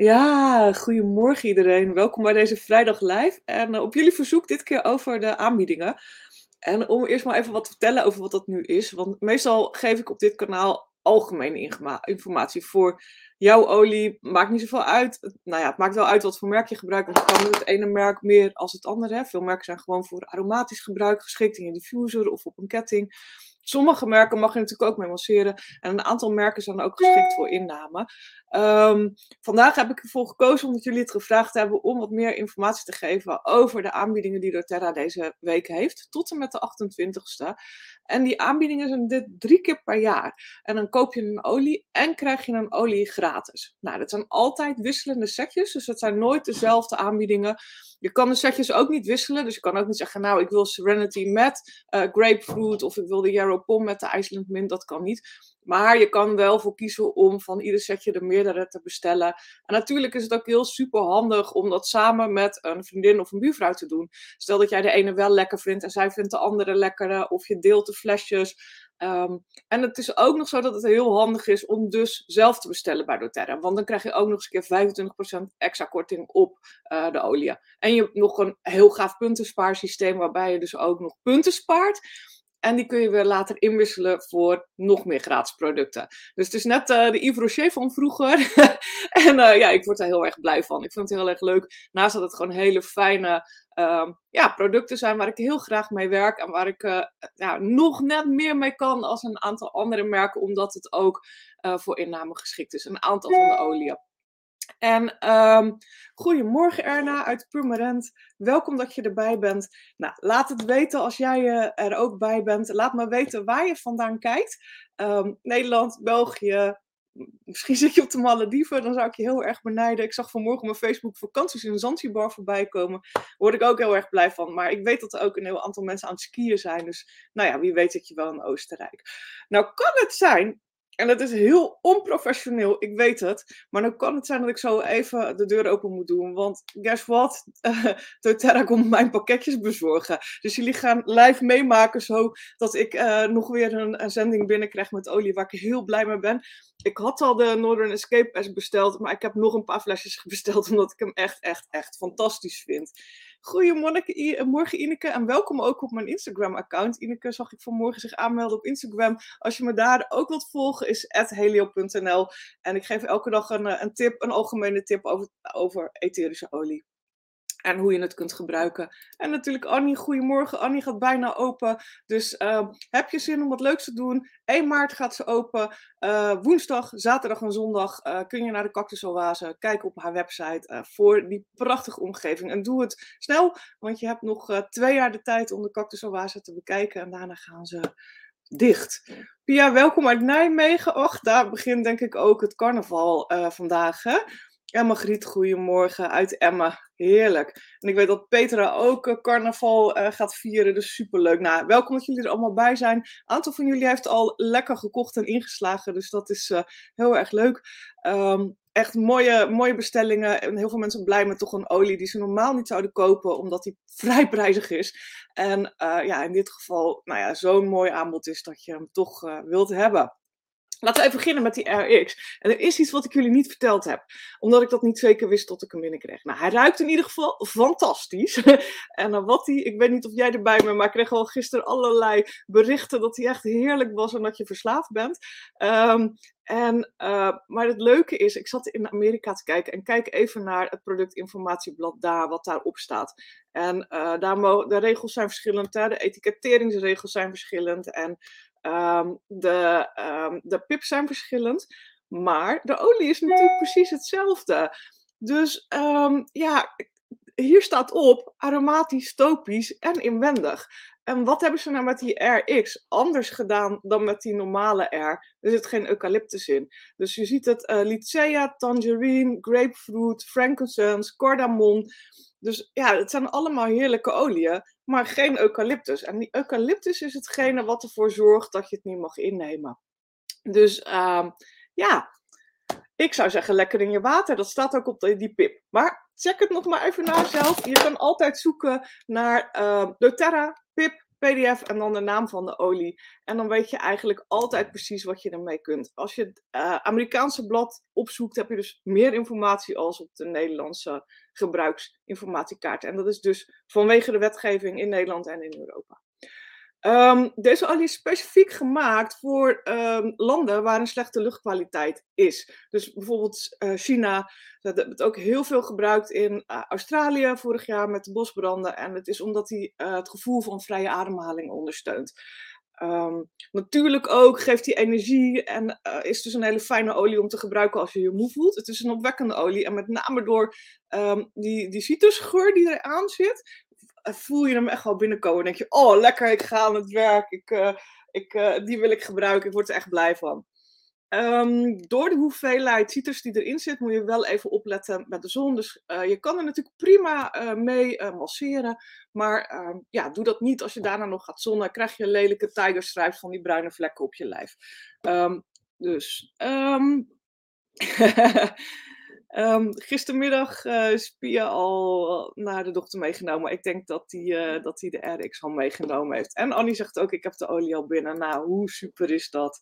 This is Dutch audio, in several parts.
Ja, goedemorgen iedereen. Welkom bij deze vrijdag live. En uh, op jullie verzoek dit keer over de aanbiedingen. En om eerst maar even wat te vertellen over wat dat nu is. Want meestal geef ik op dit kanaal algemene informatie voor jouw olie. Maakt niet zoveel uit. Nou ja, het maakt wel uit wat voor merk je gebruikt. Want je kan het ene merk meer als het andere. Veel merken zijn gewoon voor aromatisch gebruik geschikt in je diffuser of op een ketting. Sommige merken mag je natuurlijk ook mee masseren. En een aantal merken zijn ook geschikt voor inname. Um, vandaag heb ik ervoor gekozen, omdat jullie het gevraagd hebben, om wat meer informatie te geven over de aanbiedingen die doTERRA deze week heeft, tot en met de 28ste. En die aanbiedingen zijn dit drie keer per jaar. En dan koop je een olie en krijg je een olie gratis. Nou, dat zijn altijd wisselende setjes, dus het zijn nooit dezelfde aanbiedingen. Je kan de setjes ook niet wisselen, dus je kan ook niet zeggen, nou, ik wil Serenity met uh, grapefruit of ik wil de Yarrow Pom met de Iceland Mint, dat kan niet. Maar je kan wel voor kiezen om van ieder setje er meerdere te bestellen. En natuurlijk is het ook heel super handig om dat samen met een vriendin of een buurvrouw te doen. Stel dat jij de ene wel lekker vindt en zij vindt de andere lekkere, of je deelt de flesjes. Um, en het is ook nog zo dat het heel handig is om dus zelf te bestellen bij doTERRA. Want dan krijg je ook nog eens een keer 25% extra korting op uh, de olie. En je hebt nog een heel gaaf puntenspaarsysteem waarbij je dus ook nog punten spaart. En die kun je weer later inwisselen voor nog meer gratis producten. Dus het is net uh, de Yves Rocher van vroeger. en uh, ja, ik word daar heel erg blij van. Ik vind het heel erg leuk. Naast dat het gewoon hele fijne uh, ja, producten zijn waar ik heel graag mee werk. En waar ik uh, ja, nog net meer mee kan als een aantal andere merken. Omdat het ook voor inname geschikt is. Een aantal van de oliën. En um, goedemorgen Erna uit Purmerend. Welkom dat je erbij bent. Nou, laat het weten als jij uh, er ook bij bent. Laat me weten waar je vandaan kijkt. Um, Nederland, België, misschien zit je op de Malediven, dan zou ik je heel erg benijden. Ik zag vanmorgen mijn Facebook vakanties in Zanzibar voorbij komen. Daar word ik ook heel erg blij van. Maar ik weet dat er ook een heel aantal mensen aan het skiën zijn. Dus nou ja, wie weet dat je wel in Oostenrijk. Nou kan het zijn en dat is heel onprofessioneel, ik weet het. Maar dan kan het zijn dat ik zo even de deur open moet doen. Want guess what? Uh, doTERRA komt mijn pakketjes bezorgen. Dus jullie gaan live meemaken zodat ik uh, nog weer een, zending binnenkrijg met olie waar ik heel blij mee ben. Ik had al de Northern Escape besteld, maar ik heb nog een paar flesjes besteld omdat ik hem echt, echt, echt fantastisch vind. Goedemorgen Ineke en welkom ook op mijn Instagram-account. Ineke zag ik vanmorgen zich aanmelden op Instagram. Als je me daar ook wilt volgen is helio.nl. En ik geef elke dag een, eh, een tip, een algemene tip over, over etherische olie en hoe je het kunt gebruiken. En natuurlijk Annie, goedemorgen. Annie gaat bijna open. Dus uh, heb je zin om wat leuks te doen? 1 maart gaat ze open. Uh, woensdag, zaterdag en zondag uh, kun je naar de Cactus Oase. kijken op haar website voor die prachtige omgeving. En doe het snel, want je hebt nog twee jaar de tijd om de Cactus te bekijken. En daarna gaan ze dicht. Pia, welkom uit Nijmegen. Och, daar begint denk ik ook het carnaval vandaag. Emma Griet, goedemorgen uit Emma. Heerlijk. En ik weet dat Petra ook uh, carnaval uh, gaat vieren, dus superleuk. Nou, welkom dat jullie er allemaal bij zijn. Een aantal van jullie heeft al lekker gekocht en ingeslagen, dus dat is uh, heel erg leuk. Um, echt mooie, mooie bestellingen en heel veel mensen blij met toch een olie die ze normaal niet zouden kopen, omdat die vrij prijzig is. En ja, in dit geval, nou ja, zo'n mooi aanbod is dat je hem toch wilt hebben. Laten we even beginnen met die RX. En er is iets wat ik jullie niet verteld heb, omdat ik dat niet zeker wist tot ik hem binnenkreeg. Nou, hij ruikt in ieder geval fantastisch. en uh, wat hij, ik weet niet of jij erbij bent, maar ik kreeg al gisteren allerlei berichten dat hij echt heerlijk was en dat je verslaafd bent. Um, en, uh, maar het leuke is, ik zat in Amerika te kijken en kijk even naar het productinformatieblad daar, wat daarop staat. En uh, daar de regels zijn verschillend, hè? de etiketteringsregels zijn verschillend. En Um, de, um, de pips zijn verschillend, maar de olie is natuurlijk precies hetzelfde. Dus um, ja, hier staat op aromatisch, topisch en inwendig. En wat hebben ze nou met die RX anders gedaan dan met die normale R? Er zit geen eucalyptus in. Dus je ziet het uh, Lycea, tangerine, grapefruit, frankincense, cardamom. Dus ja, het zijn allemaal heerlijke oliën, maar geen eucalyptus. En die eucalyptus is hetgene wat ervoor zorgt dat je het niet mag innemen. Dus uh, ja, ik zou zeggen lekker in je water. Dat staat ook op die pip. Maar check het nog maar even na zelf. Je kan altijd zoeken naar uh, doTERRA, pip, PDF en dan de naam van de olie. En dan weet je eigenlijk altijd precies wat je ermee kunt. Als je het uh, Amerikaanse blad opzoekt, heb je dus meer informatie als op de Nederlandse gebruiksinformatiekaart. En dat is dus vanwege de wetgeving in Nederland en in Europa. Um, deze olie is specifiek gemaakt voor um, landen waar een slechte luchtkwaliteit is. Dus bijvoorbeeld uh, China, dat wordt ook heel veel gebruikt in uh, Australië vorig jaar met de bosbranden. En het is omdat hij uh, het gevoel van vrije ademhaling ondersteunt. Um, natuurlijk ook geeft hij energie en is dus een hele fijne olie om te gebruiken als je je moe voelt. Het is een opwekkende olie en met name door die, die citrusgeur die eraan zit, voel je hem echt wel binnenkomen. denk je, oh lekker, ik ga aan het werk. Ik, uh, ik, uh, die wil ik gebruiken. Ik word er echt blij van. Um, door de hoeveelheid citrus die erin zit, moet je wel even opletten met de zon. Dus uh, je kan er natuurlijk prima mee masseren. Maar uh, ja, doe dat niet als je daarna nog gaat zonnen. krijg je lelijke tigerstripes van die bruine vlekken op je lijf. Um, dus. Um, gistermiddag uh, is Pia al naar de dochter meegenomen. Ik denk dat hij uh, dat de RX al meegenomen heeft. En Annie zegt ook, ik heb de olie al binnen. Nou, hoe super is dat?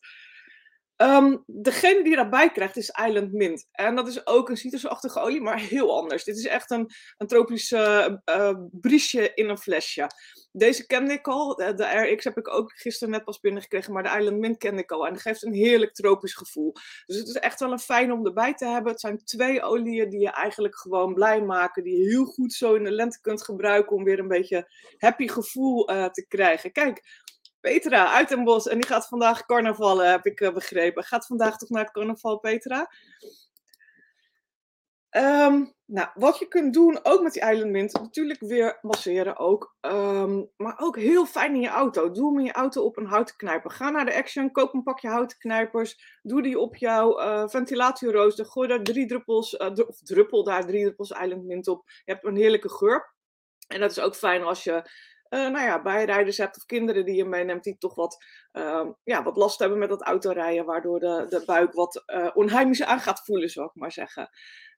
Um, degene die daarbij krijgt is Island Mint. En dat is ook een citrusachtige olie, maar heel anders. Dit is echt een, een tropische uh, briesje in een flesje. Deze kende ik al. De, RX heb ik ook gisteren net pas binnengekregen. Maar de Island Mint kende ik al. En dat geeft een heerlijk tropisch gevoel. Dus het is echt wel een fijn om erbij te hebben. Het zijn twee oliën die je eigenlijk gewoon blij maken. Die je heel goed zo in de lente kunt gebruiken. Om weer een beetje happy gevoel uh, te krijgen. Kijk, Petra uit Den Bosch. En die gaat vandaag carnavallen, heb ik uh, begrepen. Gaat vandaag toch naar het carnaval, Petra? Um, nou, wat je kunt doen, ook met die Island Mint, natuurlijk weer masseren ook. Um, maar ook heel fijn in je auto. Doe hem in je auto op een houten knijper. Ga naar de Action, koop een pakje houten knijpers. Doe die op jouw uh, ventilatierooster. Gooi daar drie druppels, of druppel daar drie druppels Island Mint op. Je hebt een heerlijke geur. En dat is ook fijn als je nou ja, bijrijders hebt of kinderen die je meeneemt die toch wat, uh, ja, wat last hebben met dat autorijden, waardoor de, de buik wat uh, onheimisch aan gaat voelen, zou ik maar zeggen.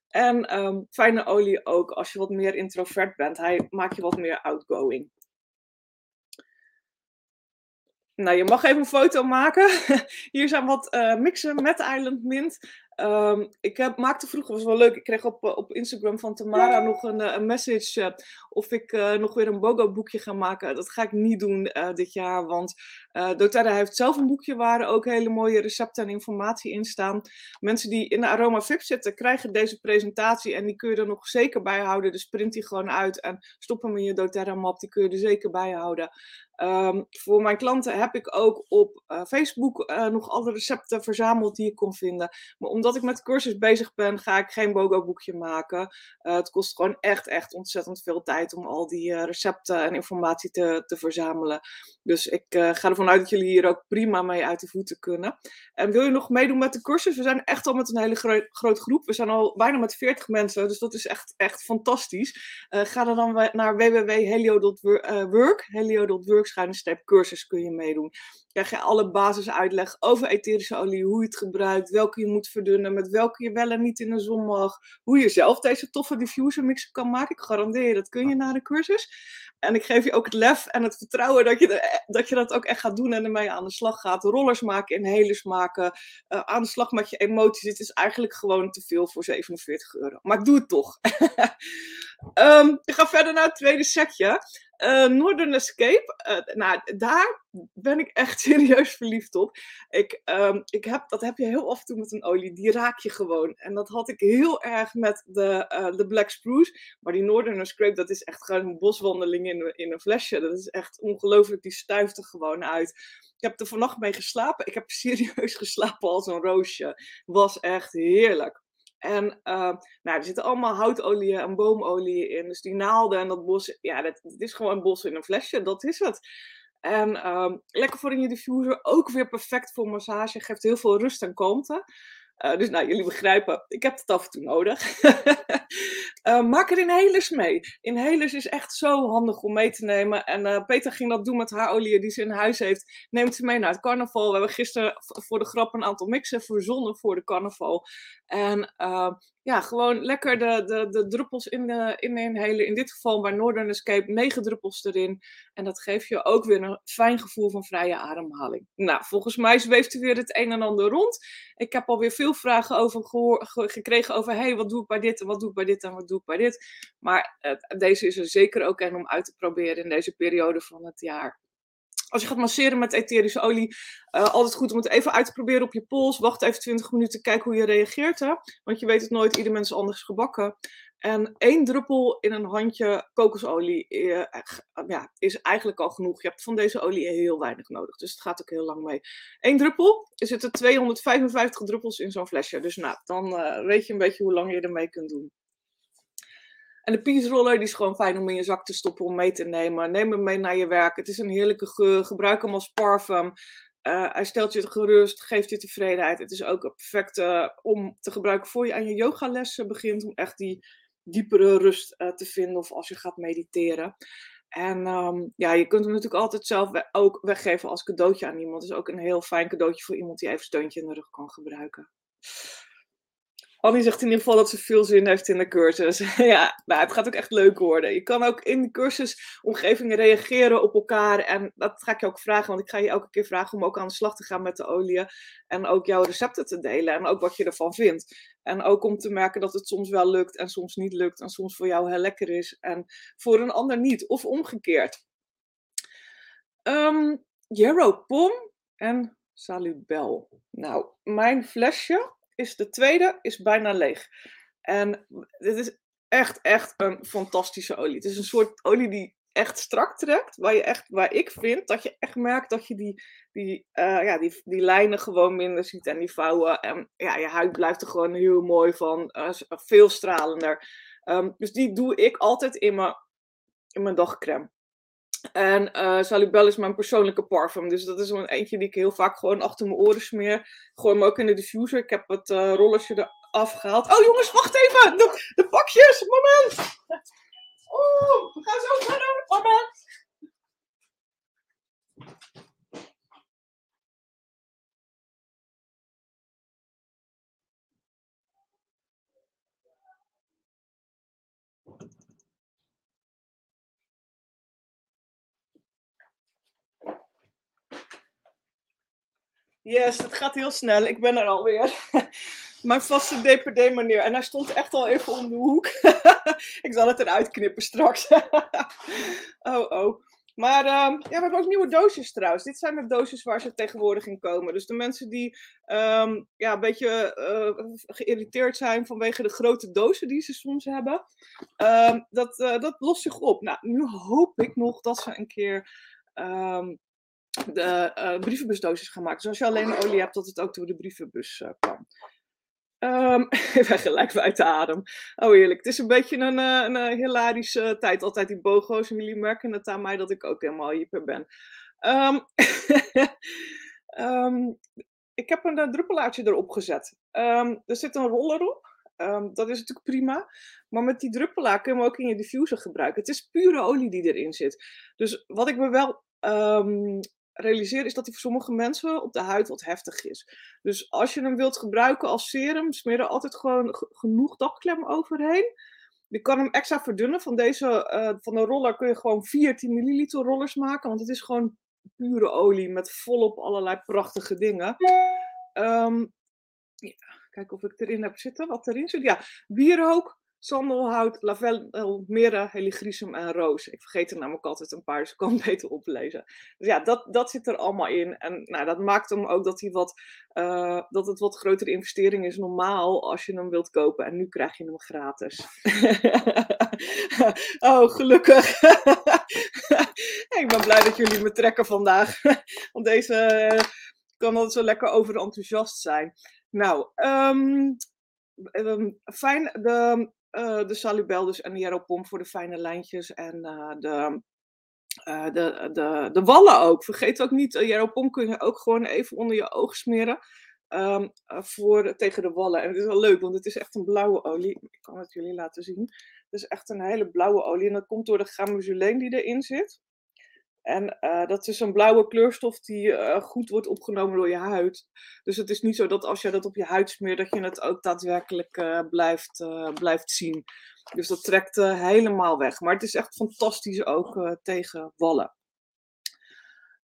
En um, fijne olie ook als je wat meer introvert bent. Hij maakt je wat meer outgoing. Nou, je mag even een foto maken. Hier zijn wat uh, mixen met Island Mint. Um, ik heb, maakte vroeger, was wel leuk, ik kreeg op, op Instagram van Tamara nog een, een message uh, of ik nog weer een BOGO boekje ga maken. Dat ga ik niet doen dit jaar, want doTERRA heeft zelf een boekje waar ook hele mooie recepten en informatie in staan. Mensen die in de Aroma VIP zitten, krijgen deze presentatie en die kun je er nog zeker bij houden. Dus print die gewoon uit en stop hem in je doTERRA map, die kun je er zeker bij houden. Um, voor mijn klanten heb ik ook op Facebook nog alle recepten verzameld die ik kon vinden. Maar omdat ik met cursus bezig ben, ga ik geen BOGO-boekje maken. Uh, het kost gewoon echt, echt ontzettend veel tijd om al die uh, recepten en informatie te, te verzamelen. Dus ik uh, ga ervan uit dat jullie hier ook prima mee uit de voeten kunnen. En wil je nog meedoen met de cursus? We zijn echt al met een hele gro grote groep. We zijn al bijna met 40 mensen, dus dat is echt, echt fantastisch. ga er dan naar www.helio.work. Helio.work-cursus kun je meedoen krijg je alle basisuitleg over etherische olie, hoe je het gebruikt, welke je moet verdunnen, met welke je wel en niet in de zon mag, hoe je zelf deze toffe diffuser mix kan maken. Ik garandeer je, dat kun je na de cursus. En ik geef je ook het lef en het vertrouwen dat je, dat, je dat ook echt gaat doen en ermee aan de slag gaat. Rollers maken, inhalers maken, uh, aan de slag met je emoties. Het is eigenlijk gewoon te veel voor 47 euro. Maar ik doe het toch. um, ik ga verder naar het tweede setje. Uh, Northern Escape, uh, nou, daar ben ik echt serieus verliefd op. Ik, um, ik heb, dat heb je heel af en toe met een olie, die raak je gewoon. En dat had ik heel erg met de, uh, de Black Spruce. Maar die Northern Escape, dat is echt gewoon een boswandeling in, in een flesje. Dat is echt ongelooflijk, die stuift er gewoon uit. Ik heb er vannacht mee geslapen. Ik heb serieus geslapen als een roosje. Was echt heerlijk. En uh, nou, er zitten allemaal houtolie en boomolie in. Dus die naalden en dat bos, ja, dat, is gewoon een bos in een flesje, dat is het. En um, lekker voor in je diffuser, ook weer perfect voor massage, geeft heel veel rust en kalmte. Uh, dus nou, jullie begrijpen, ik heb het af en toe nodig. uh, maak er inhalers mee. Inhalers is echt zo handig om mee te nemen. En uh, Peter ging dat doen met haar olie die ze in huis heeft. Neemt ze mee naar het carnaval. We hebben gisteren voor de grap een aantal mixen verzonnen voor de carnaval. En ja, gewoon lekker de, de, de druppels in de, inhalen. In dit geval bij Northern Escape negen druppels erin. En dat geeft je ook weer een fijn gevoel van vrije ademhaling. Nou, volgens mij zweeft er weer het een en ander rond. Ik heb alweer veel vragen over gekregen over... hey, wat doe ik bij dit en wat doe ik bij dit en wat doe ik bij dit. Maar uh, deze is er zeker ook een om uit te proberen in deze periode van het jaar als je gaat masseren met etherische olie, uh, altijd goed om het even uit te proberen op je pols. Wacht even 20 minuten, kijk hoe je reageert. Hè? Want je weet het nooit, ieder mens anders gebakken. En één druppel in een handje kokosolie uh, ja, is eigenlijk al genoeg. Je hebt van deze olie heel weinig nodig, dus het gaat ook heel lang mee. Eén druppel, er zitten 255 druppels in zo'n flesje. Dus nou, dan weet je een beetje hoe lang je ermee kunt doen. En de peace roller die is gewoon fijn om in je zak te stoppen om mee te nemen. Neem hem mee naar je werk. Het is een heerlijke geur. Gebruik hem als parfum. Uh, hij stelt je gerust, geeft je tevredenheid. Het is ook perfect uh, om te gebruiken voor je aan je yogalessen begint. Om echt die diepere rust uh, te vinden of als je gaat mediteren. En um, ja, je kunt hem natuurlijk altijd zelf ook weggeven als cadeautje aan iemand. Het is ook een heel fijn cadeautje voor iemand die even steuntje in de rug kan gebruiken. Annie zegt in ieder geval dat ze veel zin heeft in de cursus. ja, nou, het gaat ook echt leuk worden. Je kan ook in de cursusomgeving reageren op elkaar. En dat ga ik je ook vragen, want ik ga je elke keer vragen om ook aan de slag te gaan met de olie. En ook jouw recepten te delen en ook wat je ervan vindt. En ook om te merken dat het soms wel lukt en soms niet lukt. En soms voor jou heel lekker is en voor een ander niet. Of omgekeerd. Um, Pom en Salubel. Nou, mijn flesje is de tweede is bijna leeg. En dit is echt, echt een fantastische olie. Het is een soort olie die echt strak trekt. Waar, je echt, waar ik vind dat je echt merkt dat je die, die, uh, ja, die, die lijnen gewoon minder ziet en die vouwen. En ja, je huid blijft er gewoon heel mooi van. Uh, veel stralender. Um, dus die doe ik altijd in mijn, in mijn dagcreme. En uh, Salubel is mijn persoonlijke parfum. Dus dat is een eentje die ik heel vaak gewoon achter mijn oren smeer. Gooi hem ook in de diffuser. Ik heb het uh, rollertje eraf gehaald. Oh jongens, wacht even! De, de pakjes! Moment! Oh, we gaan zo verder! Moment! Yes, het gaat heel snel. Ik ben er alweer. Mijn vaste DPD-manier. En hij stond echt al even om de hoek. ik zal het eruit knippen straks. oh, oh. Maar uh, ja, we hebben ook nieuwe doosjes trouwens. Dit zijn de doosjes waar ze tegenwoordig in komen. Dus de mensen die um, ja, een beetje uh, geïrriteerd zijn vanwege de grote dozen die ze soms hebben. Um, dat, uh, dat lost zich op. Nou, nu hoop ik nog dat ze een keer de uh, brievenbusdoosjes gaan maken. Zoals je alleen olie hebt, dat het ook door de brievenbus uh, kan. Um, ik ben gelijk uit de adem. Oh eerlijk, het is een beetje een, uh, een hilarische tijd. Altijd die bogo's. En jullie merken het aan mij dat ik ook helemaal hyper ben. Um, um, ik heb een druppelaartje erop gezet. er zit een roller op. dat is natuurlijk prima. Maar met die druppelaar kun je hem ook in je diffuser gebruiken. Het is pure olie die erin zit. Dus wat ik me wel realiseer is dat hij voor sommige mensen op de huid wat heftig is. Dus als je hem wilt gebruiken als serum, smeer er altijd gewoon genoeg dagklem overheen. Je kan hem extra verdunnen. Van deze, uh, van de roller kun je gewoon 14 milliliter rollers maken. Want het is gewoon pure olie met volop allerlei prachtige dingen. Um, ja, kijken of ik erin heb zitten, wat erin zit. Ja, wierook, sandelhout, lavendel, mirre, heligrisum en roos. Ik vergeet er namelijk altijd een paar, dus ik kan beter oplezen. Dus ja, dat, dat zit er allemaal in. En nou, dat maakt hem ook dat, hij wat, uh, dat het wat grotere investering is normaal als je hem wilt kopen. En nu krijg je hem gratis. oh, gelukkig. ik ben blij dat jullie me trekken vandaag. Want deze uh, kan altijd zo lekker overenthousiast zijn. Nou, um, um, fijn. De, uh, de Salubel dus en de Jaropom voor de fijne lijntjes en uh, de, uh, de, de, de wallen ook. Vergeet ook niet, Jaropom kun je ook gewoon even onder je oog smeren um, voor, tegen de wallen. En het is wel leuk, want het is echt een blauwe olie. Ik kan het jullie laten zien. Het is echt een hele blauwe olie en dat komt door de gamuzuleen die erin zit. En uh, dat is een blauwe kleurstof die uh, goed wordt opgenomen door je huid. Dus het is niet zo dat als je dat op je huid smeert, dat je het ook daadwerkelijk uh, blijft, blijft zien. Dus dat trekt helemaal weg. Maar het is echt fantastisch ook tegen wallen.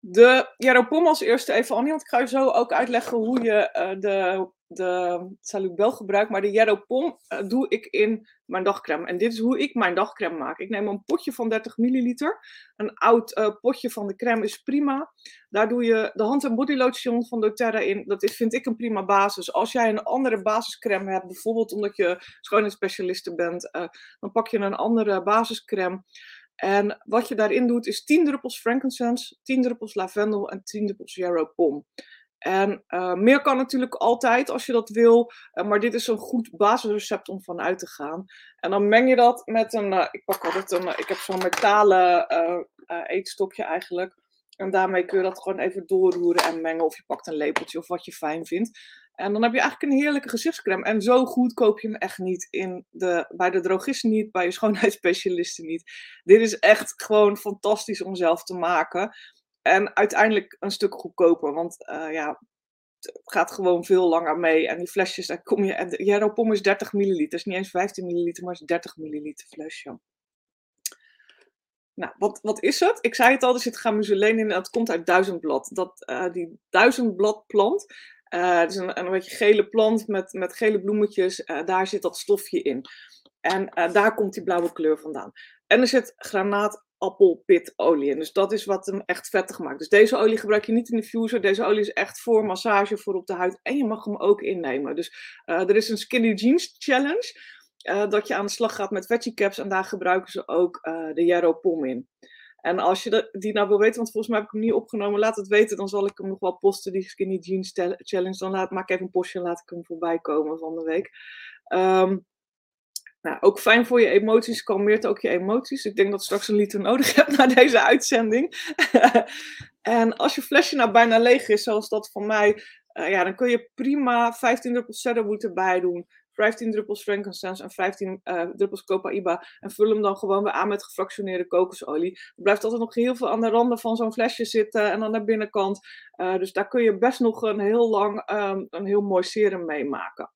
De Jaropom als eerste even, Annie, want ik ga je zo ook uitleggen hoe je de de Salubel gebruik, maar de Yellow Pom uh, doe ik in mijn dagcreme. En dit is hoe ik mijn dagcreme maak. Ik neem een potje van 30 milliliter. Een oud uh, potje van de crème is prima. Daar doe je de hand- en body lotion van doTERRA in. Dat is, vind ik een prima basis. Als jij een andere basiscreme hebt, bijvoorbeeld omdat je schoonheidsspecialiste bent, uh, dan pak je een andere basiscreme. En wat je daarin doet is 10 druppels frankincense, 10 druppels lavendel en 10 druppels yarrow pom. En uh, meer kan natuurlijk altijd als je dat wil, uh, maar dit is een goed basisrecept om vanuit te gaan. En dan meng je dat met een, uh, ik pak altijd een, ik heb zo'n metalen eetstokje eigenlijk. En daarmee kun je dat gewoon even doorroeren en mengen. Of je pakt een lepeltje of wat je fijn vindt. En dan heb je eigenlijk een heerlijke gezichtscreme. En zo goed koop je hem echt niet in de, bij de drogist niet, bij je schoonheidsspecialisten niet. Dit is echt gewoon fantastisch om zelf te maken. En uiteindelijk een stuk goedkoper, want uh, ja, het gaat gewoon veel langer mee. En die flesjes, daar kom je. En Jeropom is 30 milliliter, is niet eens 15 milliliter, maar is 30 milliliter flesje. Nou, wat, wat is het? Ik zei het al, er zit gamuseleen in en dat komt uit duizendblad. Dat, uh, die duizendbladplant, uh, is een, een beetje gele plant met, met gele bloemetjes, uh, daar zit dat stofje in. En daar komt die blauwe kleur vandaan. En er zit granaat appelpitolie. En dus dat is wat hem echt vettig maakt. Dus deze olie gebruik je niet in de diffuser. Deze olie is echt voor massage, voor op de huid. En je mag hem ook innemen. Dus er is een Skinny Jeans Challenge. Dat je aan de slag gaat met veggie caps. En daar gebruiken ze ook de Yarrow Pom in. En als je die nou wil weten, want volgens mij heb ik hem niet opgenomen, laat het weten. Dan zal ik hem nog wel posten, die Skinny Jeans Challenge. Dan laat, maak ik even een postje en laat ik hem voorbij komen van de week. Um, nou, ook fijn voor je emoties, kalmeert ook je emoties. Ik denk dat straks een liter nodig hebt na deze uitzending. en als je flesje nou bijna leeg is, zoals dat van mij, uh, ja, dan kun je prima 15 druppels cedarwood erbij doen. 15 druppels frankincense en 15 uh, druppels copaiba. En vul hem dan gewoon weer aan met gefractioneerde kokosolie. Er blijft altijd nog heel veel aan de randen van zo'n flesje zitten en aan de binnenkant. Uh, dus daar kun je best nog een heel lang um, een heel mooi serum mee maken.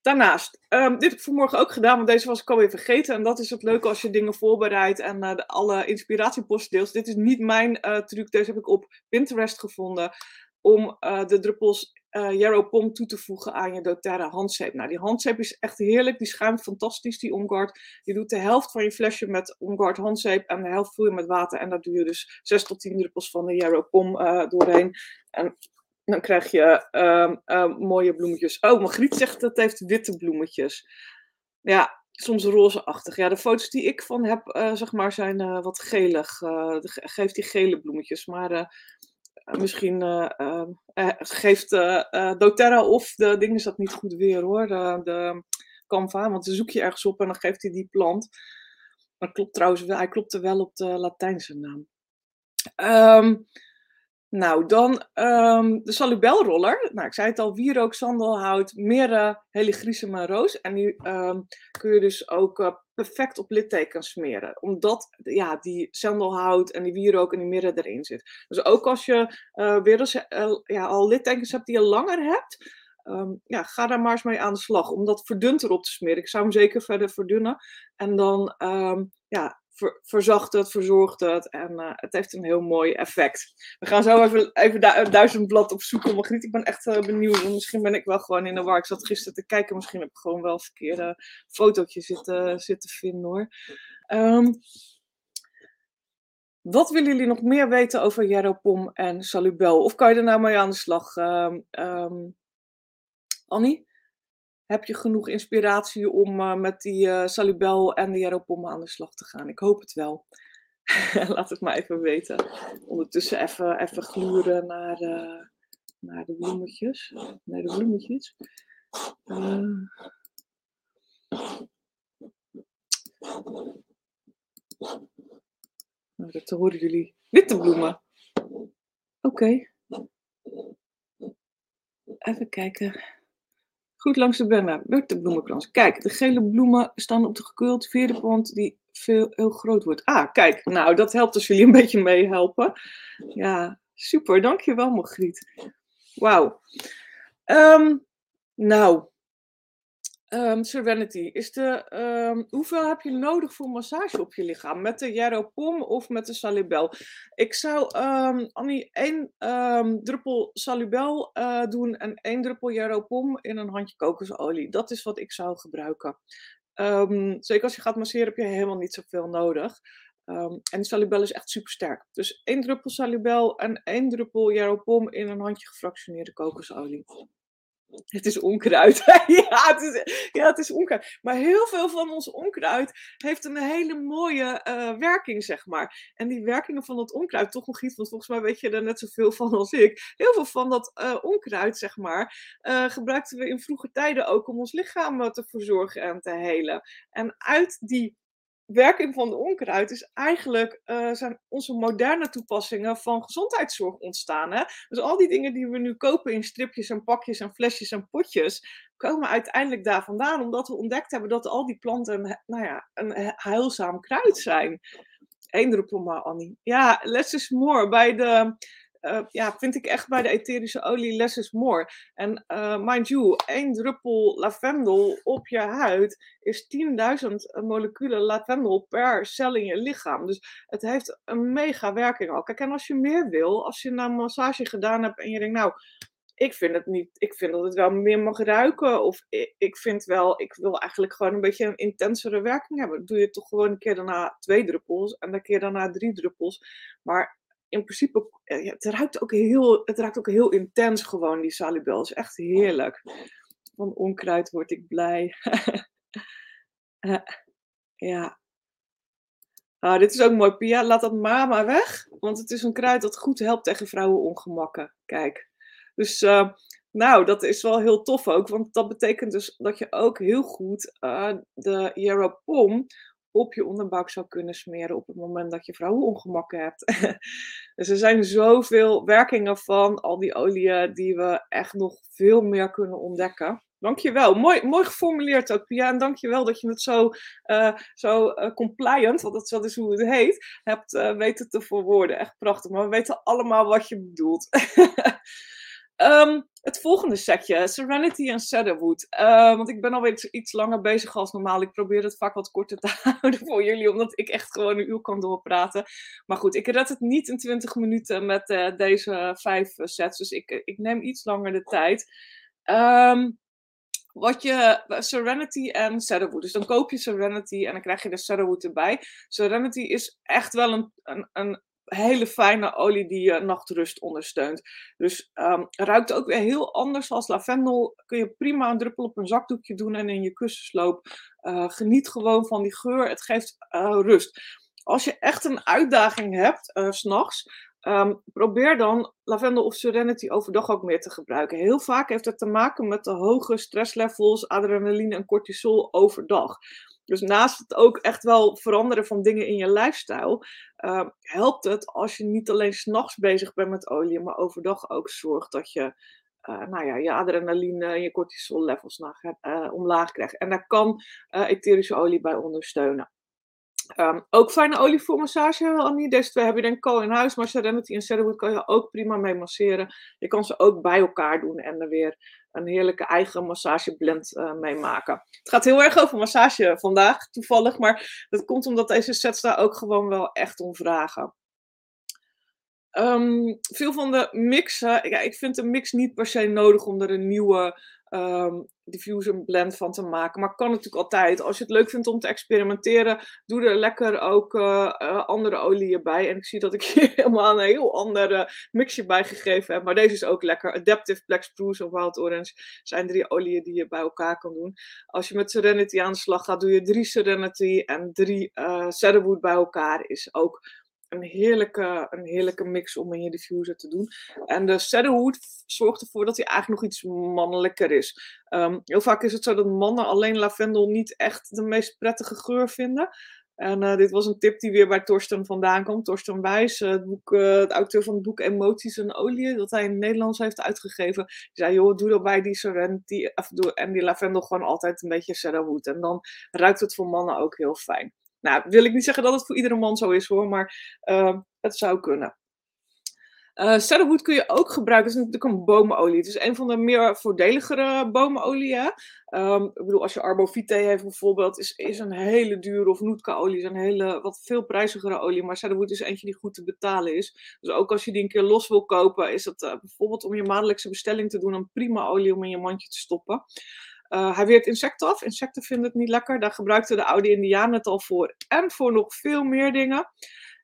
Daarnaast, um, dit heb ik vanmorgen ook gedaan, want deze was ik alweer vergeten. En dat is het leuke als je dingen voorbereidt en de, alle inspiratieposten deelt. Dit is niet mijn truc, deze heb ik op Pinterest gevonden. Om de druppels Yarrow Pom toe te voegen aan je doTERRA handzeep. Nou, die handzeep is echt heerlijk, die schuimt fantastisch, die OnGuard. Je doet de helft van je flesje met OnGuard handzeep en de helft vul je met water. En daar doe je dus 6 tot 10 druppels van de Yarrow Pom doorheen. En dan krijg je uh, uh, mooie bloemetjes. Oh, Margriet zegt dat het heeft witte bloemetjes. Ja, soms rozeachtig. Ja, de foto's die ik van heb, uh, zeg maar, zijn uh, wat gelig. geeft die gele bloemetjes. Maar misschien ehm, geeft doTERRA of de ding is dat niet goed weer hoor. De, de Canva, want dan zoek je ergens op en dan geeft hij die plant. Maar klopt trouwens, hij klopte wel op de Latijnse naam. Um, nou, dan um, de salubelroller. Nou, ik zei het al, wierook, sandelhout, mirre, heligrisum roos. En die um, kun je dus ook uh, perfect op littekens smeren. Omdat ja, die sandelhout en die wierook en die mirre erin zit. Dus ook als je uh, weer eens, uh, ja, al littekens hebt die je langer hebt... Um, ja, ga daar maar eens mee aan de slag. Om dat verdund erop te smeren. Ik zou hem zeker verder verdunnen. En dan ja, ver, verzacht het, verzorgt het en uh, het heeft een heel mooi effect. We gaan zo even, even du duizend blad opzoeken. Margriet, ik ben echt uh, benieuwd. Misschien ben ik wel gewoon in de war. Ik zat gisteren te kijken. Misschien heb ik gewoon wel een verkeerde fotootje zitten, zitten vinden hoor. Um, wat willen jullie nog meer weten over Jeropom en Salubel? Of kan je er nou mee aan de slag? Um, um, Annie? Heb je genoeg inspiratie om uh, met die uh, Salubel en de Jeropom aan de slag te gaan? Ik hoop het wel. Laat het maar even weten. Ondertussen even, even gluren naar, uh, naar de bloemetjes. Naar de bloemetjes. Nou, dat horen jullie. Witte bloemen. Oké. Even kijken. Goed langs de Benna, de bloemenkrans. Kijk, de gele bloemen staan op de gecultiveerde plant. Die veel, heel groot wordt. Ah, kijk, nou, dat helpt als jullie een beetje meehelpen. Ja, super, dankjewel Margriet. Wauw. Ehm, nou, um, Serenity, is de, um, hoeveel heb je nodig voor massage op je lichaam? Met de Jaropom of met de Salubel? Ik zou, um, Annie, één druppel Salubel uh, doen en één druppel Jaropom in een handje kokosolie. Dat is wat ik zou gebruiken. zeker als je gaat masseren heb je helemaal niet zoveel nodig. En Salubel is echt super sterk. Dus één druppel Salubel en één druppel Jaropom in een handje gefractioneerde kokosolie. Het is onkruid. ja, het is, het is onkruid. Maar heel veel van ons onkruid heeft een hele mooie uh, werking, zeg maar. En die werkingen van dat onkruid, toch nog iets, want volgens mij weet je er net zoveel van als ik. Heel veel van dat uh, onkruid, zeg maar, uh, gebruikten we in vroege tijden ook om ons lichaam te verzorgen en te helen. En uit die werking van de onkruid is eigenlijk uh, zijn onze moderne toepassingen van gezondheidszorg ontstaan. Hè? Dus al die dingen die we nu kopen in stripjes en pakjes en flesjes en potjes, komen uiteindelijk daar vandaan, omdat we ontdekt hebben dat al die planten nou ja, een heilzaam kruid zijn. Eén druppel maar, Annie. Ja, less is more. Bij de uh, ja, vind ik echt bij de etherische olie less is more. En uh, mind you, één druppel lavendel op je huid is 10.000 moleculen lavendel per cel in je lichaam. Dus het heeft een mega werking al. Kijk, en als je meer wil, als je een massage gedaan hebt en je denkt, nou, ik vind het niet, ik vind dat het wel meer mag ruiken. Of ik, ik vind wel, ik wil eigenlijk gewoon een beetje een intensere werking hebben. Doe je toch gewoon een keer daarna twee druppels en een keer daarna drie druppels. Maar in principe, eh, het ruikt ook heel, het ruikt ook heel intens gewoon, die salibel. Is echt heerlijk. Van onkruid word ik blij. Eh, ja. Ah, dit is ook mooi, Pia. Laat dat mama weg, want het is een kruid dat goed helpt tegen vrouwenongemakken. Kijk. Dus, uh, nou, dat is wel heel tof ook, want dat betekent dus dat je ook heel goed uh, de Pom op je onderbuik zou kunnen smeren op het moment dat je vrouwenongemakken hebt. dus er zijn zoveel werkingen van al die oliën die we echt nog veel meer kunnen ontdekken. Dankjewel. Mooi, mooi geformuleerd ook, Pia. En dankjewel dat je het zo, uh, zo uh, compliant, want dat, is hoe het heet, hebt uh, weten te verwoorden. Echt prachtig. Maar we weten allemaal wat je bedoelt. Um, het volgende setje, Serenity en Cedarwood. Uh, want ik ben alweer iets, langer bezig als normaal. Ik probeer het vaak wat korter te houden voor jullie, omdat ik echt gewoon een uur kan doorpraten. Maar goed, ik red het niet in 20 minuten met uh, deze vijf sets. Dus ik, ik neem iets langer de tijd. Um, wat je, Serenity en Cedarwood. Dus dan koop je Serenity en dan krijg je de Cedarwood erbij. Serenity is echt wel een, een, een hele fijne olie die je nachtrust ondersteunt. Dus um, ruikt ook weer heel anders als lavendel. Kun je prima een druppel op een zakdoekje doen en in je kussensloop. Uh, geniet gewoon van die geur. Het geeft uh, rust. Als je echt een uitdaging hebt, uh, s'nachts, Um, probeer dan lavendel of serenity overdag ook meer te gebruiken. Heel vaak heeft het te maken met de hoge stresslevels, adrenaline en cortisol overdag. Dus naast het ook echt wel veranderen van dingen in je lifestyle, uh, helpt het als je niet alleen s'nachts bezig bent met olie, maar overdag ook zorgt dat je uh, nou ja, je adrenaline en je cortisol levels uh, omlaag krijgt. En daar kan uh, etherische olie bij ondersteunen. Um, ook fijne olie voor massage, Annie. Deze twee heb je denk ik al in huis, maar Serenity en Cedarwood kan je ook prima mee masseren. Je kan ze ook bij elkaar doen en er weer een heerlijke eigen massageblend uh, mee maken. Het gaat heel erg over massage vandaag, toevallig, maar dat komt omdat deze sets daar ook gewoon wel echt om vragen. Um, veel van de mixen, ja, ik vind de mix niet per se nodig om er een nieuwe um, diffusion blend van te maken. Maar kan natuurlijk altijd. Als je het leuk vindt om te experimenteren, doe er lekker ook uh, uh, andere olieën bij. En ik zie dat ik hier helemaal een heel andere mixje bij gegeven heb. Maar deze is ook lekker. Adaptive Black Spruce of Wild Orange zijn drie olieën die je bij elkaar kan doen. Als je met Serenity aan de slag gaat, doe je drie Serenity en drie uh, Cedarwood bij elkaar. Is ook een heerlijke, een heerlijke mix om in je diffuser te doen. En de Cedarwood zorgt ervoor dat hij eigenlijk nog iets mannelijker is. Um, heel vaak is het zo dat mannen alleen lavendel niet echt de meest prettige geur vinden. En uh, dit was een tip die weer bij Torsten vandaan komt. Torsten Wijs, uh, het, boek, uh, het auteur van het boek Emoties en Olie, dat hij in het Nederlands heeft uitgegeven. Zei, joh, doe dan bij die Serenity en die lavendel gewoon altijd een beetje cedarwood. En dan ruikt het voor mannen ook heel fijn. Nou, wil ik niet zeggen dat het voor iedere man zo is hoor, maar ehm, het zou kunnen. Uh, cedarwood kun je ook gebruiken. Het is natuurlijk een bomenolie. Het is een van de meer voordeligere bomenolieën. Um, ik bedoel, als je Arbovite heeft bijvoorbeeld, is, is een hele dure, of Nootka-olie is een hele, wat veel prijzigere olie. Maar cedarwood is eentje die goed te betalen is. Dus ook als je die een keer los wil kopen, is dat uh, bijvoorbeeld om je maandelijkse bestelling te doen een prima olie om in je mandje te stoppen. Uh, hij weert insecten af. Insecten vinden het niet lekker. Daar gebruikten de oude Indianen het al voor. En voor nog veel meer dingen.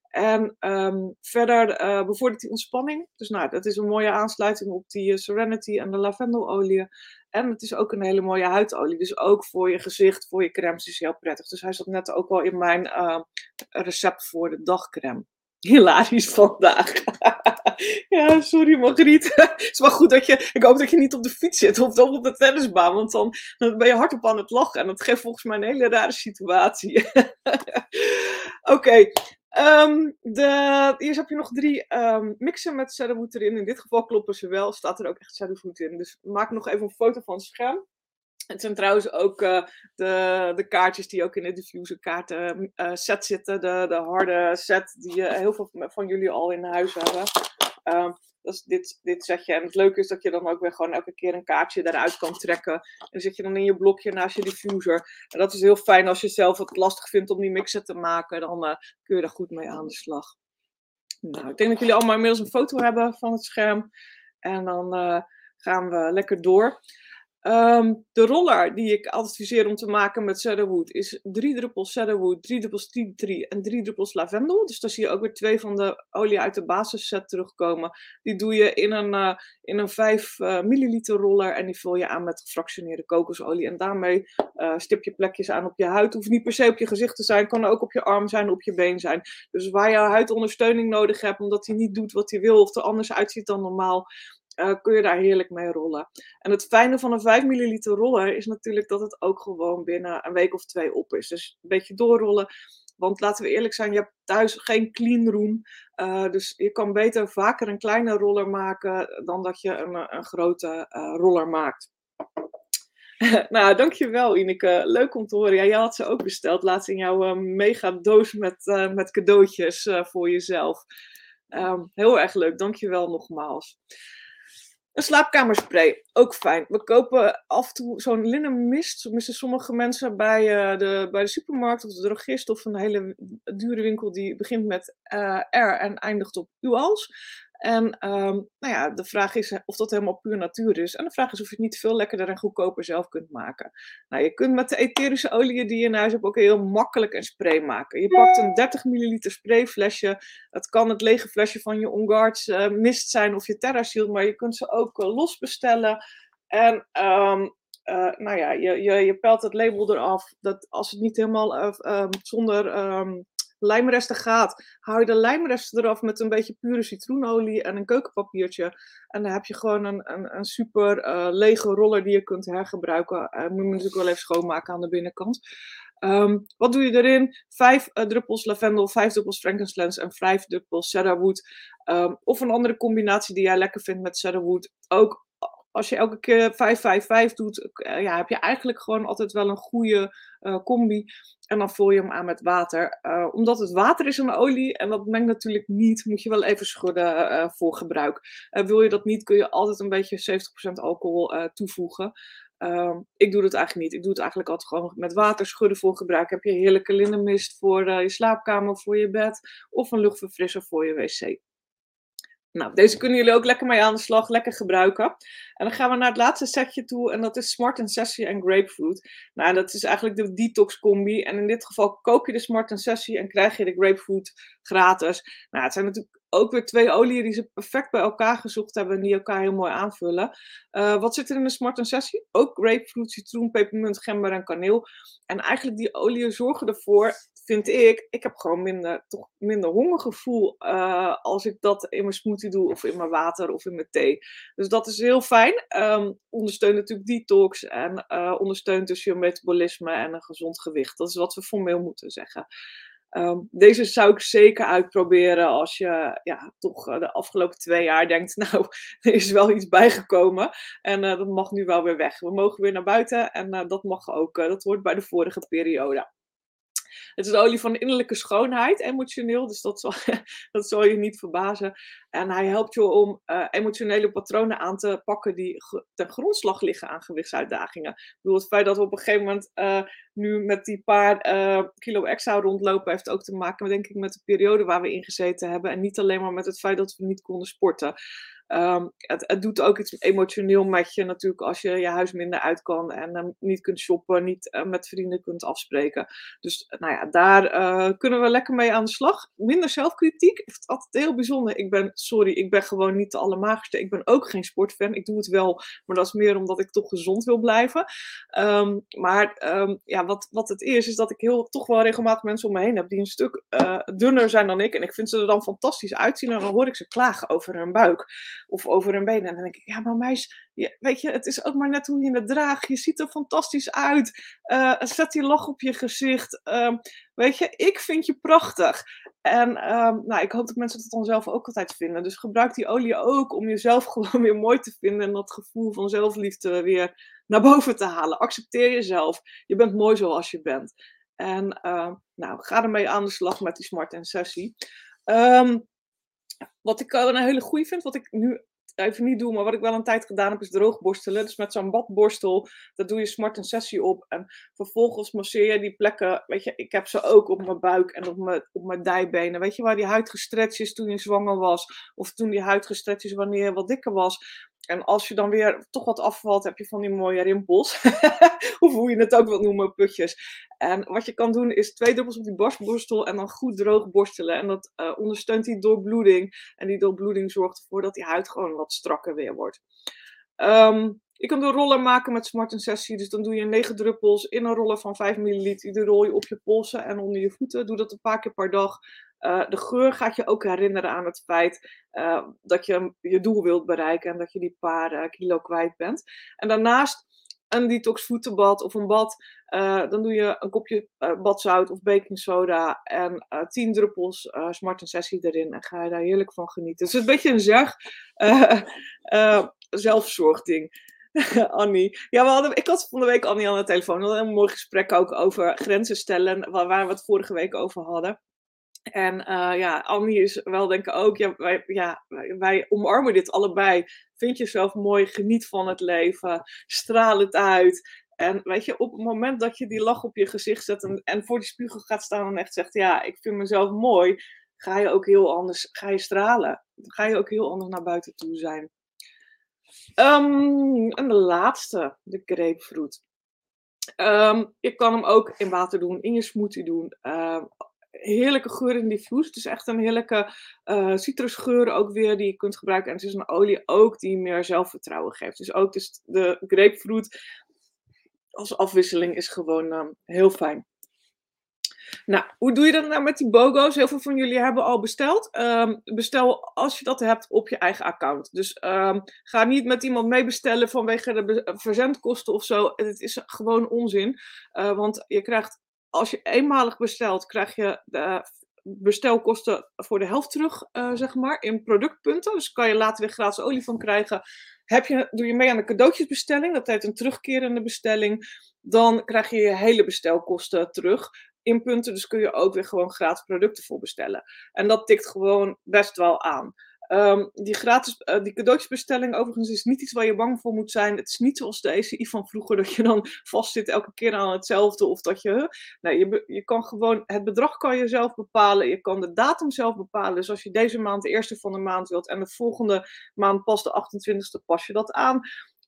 En um, verder uh, bevordert die ontspanning. Dus nou, dat is een mooie aansluiting op die uh, Serenity en de lavendelolie. En het is ook een hele mooie huidolie. Dus ook voor je gezicht, voor je crèmes is heel prettig. Dus hij zat net ook al in mijn recept voor de dagcrème. Hilarisch vandaag. ja, sorry Margriet. het is wel goed dat je... Ik hoop dat je niet op de fiets zit of toch op de tennisbaan. Want dan, dan ben je hardop aan het lachen. En dat geeft volgens mij een hele rare situatie. Oké, de, eerst heb je nog drie um, mixen met cedarwood erin. In dit geval kloppen ze wel. Staat er ook echt cedarwood in. Dus maak nog even een foto van het scherm. Het zijn trouwens ook uh, de, de kaartjes die ook in de diffuser kaarten uh, set zitten. De, de harde set die uh, heel veel van jullie al in huis hebben. Um, dus dit, dit je. En het leuke is dat je dan ook weer gewoon elke keer een kaartje eruit kan trekken. En zit je dan in je blokje naast je diffuser. En dat is heel fijn als je zelf het lastig vindt om die mixen te maken. Dan kun je er goed mee aan de slag. Nou, ik denk dat jullie allemaal inmiddels een foto hebben van het scherm. En dan gaan we lekker door. Um, de roller die ik adviseer om te maken met cedarwood is drie druppels cedarwood, drie druppels tea tree en drie druppels lavendel. Dus daar zie je ook weer twee van de olie uit de basisset terugkomen. Die doe je in een, uh, in een 5 uh, eh, milliliter roller en die vul je aan met gefractioneerde kokosolie. En daarmee uh, stip je plekjes aan op je huid. Hoeft niet per se op je gezicht te zijn, kan ook op je arm zijn, op je been zijn. Dus waar je huidondersteuning nodig hebt, omdat hij niet doet wat hij wil of er anders uitziet dan normaal, uh, kun je daar heerlijk mee rollen. En het fijne van een 5 milliliter roller is natuurlijk dat het ook gewoon binnen een week of twee op is. Dus een beetje doorrollen. Want laten we eerlijk zijn, je hebt thuis geen clean room. Uh, dus je kan beter vaker een kleine roller maken dan dat je een, een grote roller maakt. nou, dankjewel Ineke. Leuk om te horen. Ja, jij had ze ook besteld laatst in jouw mega doos met, met cadeautjes voor jezelf. Um, heel erg leuk, dankjewel nogmaals. Een slaapkamerspray, ook fijn. We kopen af en toe zo'n linnenmist. Tenminste, sommige mensen bij, uh, de, bij de supermarkt of de drogist of een hele dure winkel die begint met uh, R en eindigt op UALS. En um, nou ja, de vraag is of dat helemaal puur natuur is. En de vraag is of je het niet veel lekkerder en goedkoper zelf kunt maken. Nou, je kunt met de etherische olie die je in huis hebt ook heel makkelijk een spray maken. Je pakt een 30 milliliter sprayflesje. Het kan het lege flesje van je On Guards uh, mist zijn of je TerraShield. Maar je kunt ze ook uh, los bestellen. En uh, nou ja, je, je, je pelt het label eraf. Dat als het niet helemaal um, zonder lijmresten gaat, haal je de lijmresten eraf met een beetje pure citroenolie en een keukenpapiertje. En dan heb je gewoon een, een, een super uh, lege roller die je kunt hergebruiken. Uh, moet je natuurlijk wel even schoonmaken aan de binnenkant. Um, wat doe je erin? Vijf uh, druppels lavendel, vijf druppels frankincense en vijf druppels cedarwood. Um, of een andere combinatie die jij lekker vindt met cedarwood. Ook als je elke keer 5-5-5 doet, ja, heb je eigenlijk gewoon altijd wel een goede uh, combi. En dan vul je hem aan met water. Uh, omdat het water is een olie en dat mengt natuurlijk niet, moet je wel even schudden voor gebruik. wil je dat niet, kun je altijd een beetje 70% alcohol toevoegen. Ehm, ik doe dat eigenlijk niet. Ik doe het eigenlijk altijd gewoon met water schudden voor gebruik. Heb je heerlijke linnenmist voor je slaapkamer, voor je bed of een luchtverfrisser voor je wc. Nou, deze kunnen jullie ook lekker mee aan de slag, lekker gebruiken. En dan gaan we naar het laatste setje toe en dat is Smart Sessie en Grapefruit. Nou, dat is eigenlijk de detox combi. En in dit geval koop je de Smart Sessie en krijg je de Grapefruit gratis. Nou, het zijn natuurlijk ook weer twee oliën die ze perfect bij elkaar gezocht hebben en die elkaar heel mooi aanvullen. Uh, wat zit er in de Smart Sessie? Ook grapefruit, citroen, pepermunt, gember en kaneel. En eigenlijk die oliën zorgen ervoor vind ik, ik heb gewoon minder, toch minder hongergevoel uh, als ik dat in mijn smoothie doe of in mijn water of in mijn thee. Dus dat is heel fijn. Um, ondersteunt natuurlijk detox en uh, ondersteunt dus je metabolisme en een gezond gewicht. Dat is wat we formeel moeten zeggen. Um, deze zou ik zeker uitproberen als je ja, toch de afgelopen twee jaar denkt, nou, er is wel iets bijgekomen en dat mag nu wel weer weg. We mogen weer naar buiten en dat mag ook, dat hoort bij de vorige periode. Het is de olie van innerlijke schoonheid, emotioneel. Dus dat zal, dat je niet verbazen. En hij helpt je om uh, emotionele patronen aan te pakken die ten grondslag liggen aan gewichtsuitdagingen. Ik bedoel, het feit dat we op een gegeven moment uh, nu met die paar uh, kilo extra rondlopen, heeft ook te maken, denk ik, met de periode waar we in gezeten hebben. En niet alleen maar met het feit dat we niet konden sporten. Um, het, het, doet ook iets emotioneel met je natuurlijk als je je huis minder uit kan en uh, niet kunt shoppen, niet uh, met vrienden kunt afspreken. Dus nou ja, daar uh, kunnen we lekker mee aan de slag. Minder zelfkritiek. Het altijd heel bijzonder. Ik ben, sorry, ik ben gewoon niet de allermagerste. Ik ben ook geen sportfan. Ik doe het wel, maar dat is meer omdat ik toch gezond wil blijven. Um, maar ja, wat, wat het is, is dat ik heel, toch wel regelmatig mensen om me heen heb die een stuk dunner zijn dan ik. En ik vind ze er dan fantastisch uitzien en dan hoor ik ze klagen over hun buik of over hun benen. En dan denk ik, ja, maar meis, weet je, het is ook maar net hoe je het draagt. Je ziet er fantastisch uit. Uh, zet die lach op je gezicht. Uh, weet je, ik vind je prachtig. En uh, nou, ik hoop dat mensen dat dan zelf ook altijd vinden. Dus gebruik die olie ook om jezelf gewoon weer mooi te vinden. En dat gevoel van zelfliefde weer naar boven te halen. Accepteer jezelf. Je bent mooi zoals je bent. En uh, nou, ga ermee aan de slag met die Smart en Sessie. Wat ik een hele goede vind, wat ik nu even niet doe, maar wat ik wel een tijd gedaan heb, is droogborstelen. Dus met zo'n badborstel, daar doe je smart een sessie op. En vervolgens masseer je die plekken. Weet je, ik heb ze ook op mijn buik en op mijn, op mijn dijbenen. Weet je, waar die huid gestretched is toen je zwanger was. Of toen die huid gestretched is wanneer je wat dikker was. En als je dan weer toch wat afvalt, heb je van die mooie rimpels. of hoe je het ook wilt noemen, putjes. En wat je kan doen is twee druppels op die borstborstel en dan goed droog borstelen. En dat uh, ondersteunt die doorbloeding. En die doorbloeding zorgt ervoor dat die huid gewoon wat strakker weer wordt. Um, je kan de roller maken met Smart Sessie. Dus dan doe je 9 druppels in een roller van 5 ml. Die rol je op je polsen en onder je voeten. Doe dat een paar keer per dag. Uh, de geur gaat je ook herinneren aan het feit uh, dat je je doel wilt bereiken. En dat je die paar uh, kilo kwijt bent. En daarnaast een detox voetenbad of een bad. Dan doe je een kopje badzout of baking soda en 10 druppels Smart Sessie erin. En ga je daar heerlijk van genieten. Het is een beetje een zeg zelfzorgding. Annie. Ja, we hadden, ik had van week Annie aan de telefoon. We hadden een mooi gesprek ook over grenzen stellen, waar we het vorige week over hadden. En uh, ja, Annie is wel denk ik ook, ja wij, ja, wij omarmen dit allebei. Vind jezelf mooi, geniet van het leven, straal het uit. En weet je, op het moment dat je die lach op je gezicht zet en, en voor die spiegel gaat staan en echt zegt, ja, ik vind mezelf mooi, ga je ook heel anders, ga je stralen. Ga je ook heel anders naar buiten toe zijn. Um, en de laatste, de grapefruit. Um, je kan hem ook in water doen, in je smoothie doen. Uh, heerlijke geur in diffuus. Het is echt een heerlijke uh, citrusgeur ook weer die je kunt gebruiken. En het is een olie ook die meer zelfvertrouwen geeft. Dus ook dus de grapefruit als afwisseling is gewoon uh, heel fijn. Nou, hoe doe je dat nou met die BOGO's? Heel veel van jullie hebben al besteld. Um, bestel als je dat hebt op je eigen account. Dus um, ga niet met iemand meebestellen vanwege de verzendkosten of zo. Het is gewoon onzin. Uh, want je krijgt, als je eenmalig bestelt, krijg je de bestelkosten voor de helft terug, uh, zeg maar, in productpunten. Dus kan je later weer gratis olie van krijgen. Heb je, doe je mee aan de cadeautjesbestelling, dat heet een terugkerende bestelling, dan krijg je je hele bestelkosten terug in punten. Dus kun je ook weer gewoon gratis producten voor bestellen. En dat tikt gewoon best wel aan. Um, die gratis, uh, die cadeautjesbestelling overigens is niet iets waar je bang voor moet zijn. Het is niet zoals de ECI van vroeger, dat je dan vastzit elke keer aan hetzelfde. Of dat je, nee, je, je kan gewoon, het bedrag kan je zelf bepalen. Je kan de datum zelf bepalen. Dus als je deze maand de eerste van de maand wilt en de volgende maand pas de 28e, pas je dat aan.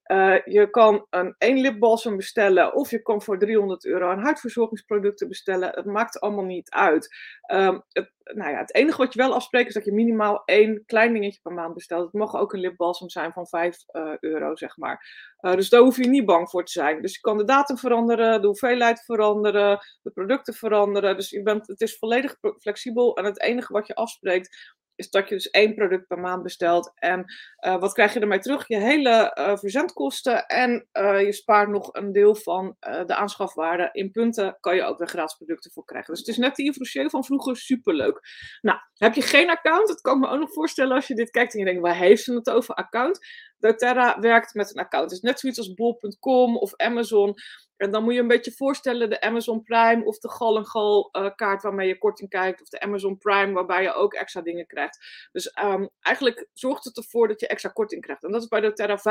Uh, je kan een één lipbalsem bestellen of je kan voor 300 euro aan huidverzorgingsproducten bestellen. Het maakt allemaal niet uit. Um, het, nou ja, het enige wat je wel afspreekt is dat je minimaal één klein dingetje per maand bestelt. Het mag ook een lipbalsem zijn van 5 uh, eh, euro, zeg maar. Uh, dus daar hoef je niet bang voor te zijn. Dus je kan de datum veranderen, de hoeveelheid veranderen, de producten veranderen. Dus je bent, het is volledig flexibel en het enige wat je afspreekt is dat je dus één product per maand bestelt. En uh, wat krijg je ermee terug? Je hele uh, verzendkosten en uh, je spaart nog een deel van de aanschafwaarde. In punten kan je ook weer gratis producten voor krijgen. Dus het is net de Yves van vroeger, superleuk. Nou, heb je geen account? Dat kan ik me ook nog voorstellen als je dit kijkt en je denkt, waar heeft ze het over account? doTERRA werkt met een account. Het is net zoiets als bol.com of Amazon. En dan moet je een beetje voorstellen de Amazon Prime of de Gal en Gal uh, kaart waarmee je korting kijkt. Of de Amazon Prime waarbij je ook extra dingen krijgt. Dus um, eigenlijk zorgt het ervoor dat je extra korting krijgt. En dat is bij doTERRA 25%.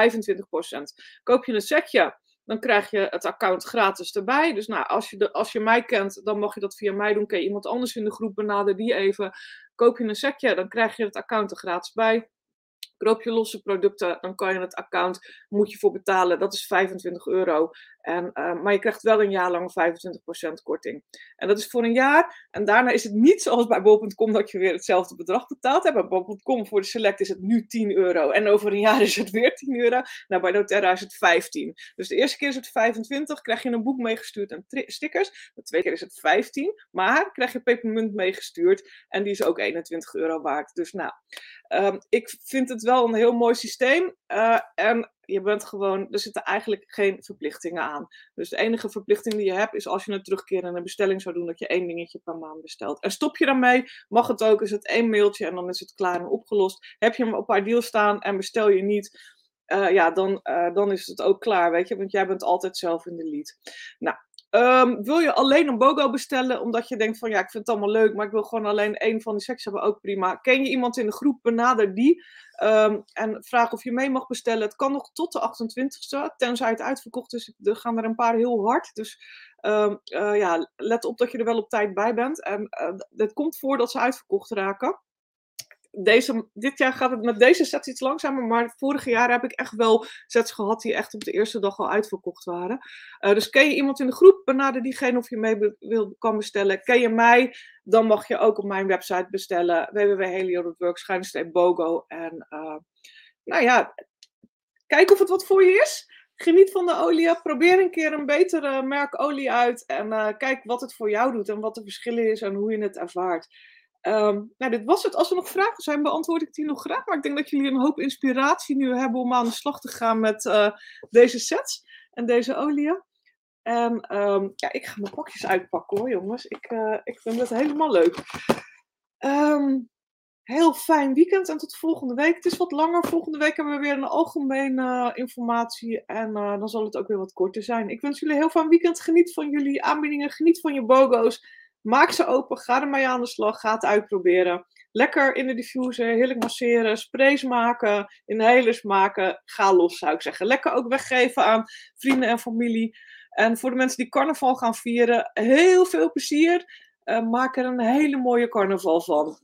Koop je een setje, dan krijg je het account gratis erbij. Dus nou, als je, de, als je mij kent, dan mag je dat via mij doen. Kun je iemand anders in de groep benaderen die even. Koop je een setje, dan krijg je het account er gratis bij. Koop je losse producten, dan kan je het account, moet je voor betalen, dat is 25 euro. En, uh, maar je krijgt wel een jaar lang 25% korting. En dat is voor een jaar. En daarna is het niet zoals bij bol.com dat je weer hetzelfde bedrag betaalt. Hè. Bij bol.com voor de select is het nu 10 euro. En over een jaar is het weer 10 euro. Nou, bij doTERRA is het 15. Dus de eerste keer is het 25, krijg je een boek meegestuurd en stickers. De tweede keer is het 15, maar krijg je pepermunt meegestuurd. En die is ook 21 euro waard. Dus nou, um, ik vind het wel een heel mooi systeem. Uh, en je bent gewoon, er zitten eigenlijk geen verplichtingen aan. Dus de enige verplichting die je hebt is als je een terugkerende bestelling zou doen, dat je één dingetje per maand bestelt. En stop je daarmee, mag het ook, is het één mailtje en dan is het klaar en opgelost. Heb je hem op haar deal staan en bestel je niet, uh, ja, dan, uh, dan is het ook klaar, weet je, want jij bent altijd zelf in de lead. Nou, Um, wil je alleen een BOGO bestellen omdat je denkt van ja, ik vind het allemaal leuk, maar ik wil gewoon alleen één van die seks hebben, ook prima. Ken je iemand in de groep, benader die um, en vraag of je mee mag bestellen. Het kan nog tot de 28ste, tenzij het uitverkocht is. Er gaan er een paar heel hard, dus um, uh, ja, let op dat je er wel op tijd bij bent. En uh, het komt voor dat ze uitverkocht raken deze, dit jaar gaat het met deze sets iets langzamer, maar vorig jaar heb ik echt wel sets gehad die echt op de eerste dag al uitverkocht waren. Uh, dus ken je iemand in de groep, benader diegene of je mee wil, kan bestellen. Ken je mij, dan mag je ook op mijn website bestellen, www.helio.works, bogo. En uh, nou ja, kijk of het wat voor je is. Geniet van de olie. Probeer een keer een betere merk olie uit. En uh, kijk wat het voor jou doet en wat de verschillen is en hoe je het ervaart. Um, nou, dit was het. Als er nog vragen zijn, beantwoord ik die nog graag. Maar ik denk dat jullie een hoop inspiratie nu hebben om aan de slag te gaan met uh, deze sets en deze oliën. En um, ja, ik ga mijn pakjes uitpakken hoor, jongens. Ik, uh, ik vind het helemaal leuk. Um, heel fijn weekend en tot volgende week. Het is wat langer. Volgende week hebben we weer een algemene informatie. En dan zal het ook weer wat korter zijn. Ik wens jullie heel fijn weekend. Geniet van jullie aanbiedingen. Geniet van je BOGO's. Maak ze open, ga ermee aan de slag, ga het uitproberen. Lekker in de diffuser, heerlijk masseren, sprays maken, inhalers maken. Ga los, zou ik zeggen. Lekker ook weggeven aan vrienden en familie. En voor de mensen die carnaval gaan vieren, heel veel plezier. Uh, maak er een hele mooie carnaval van.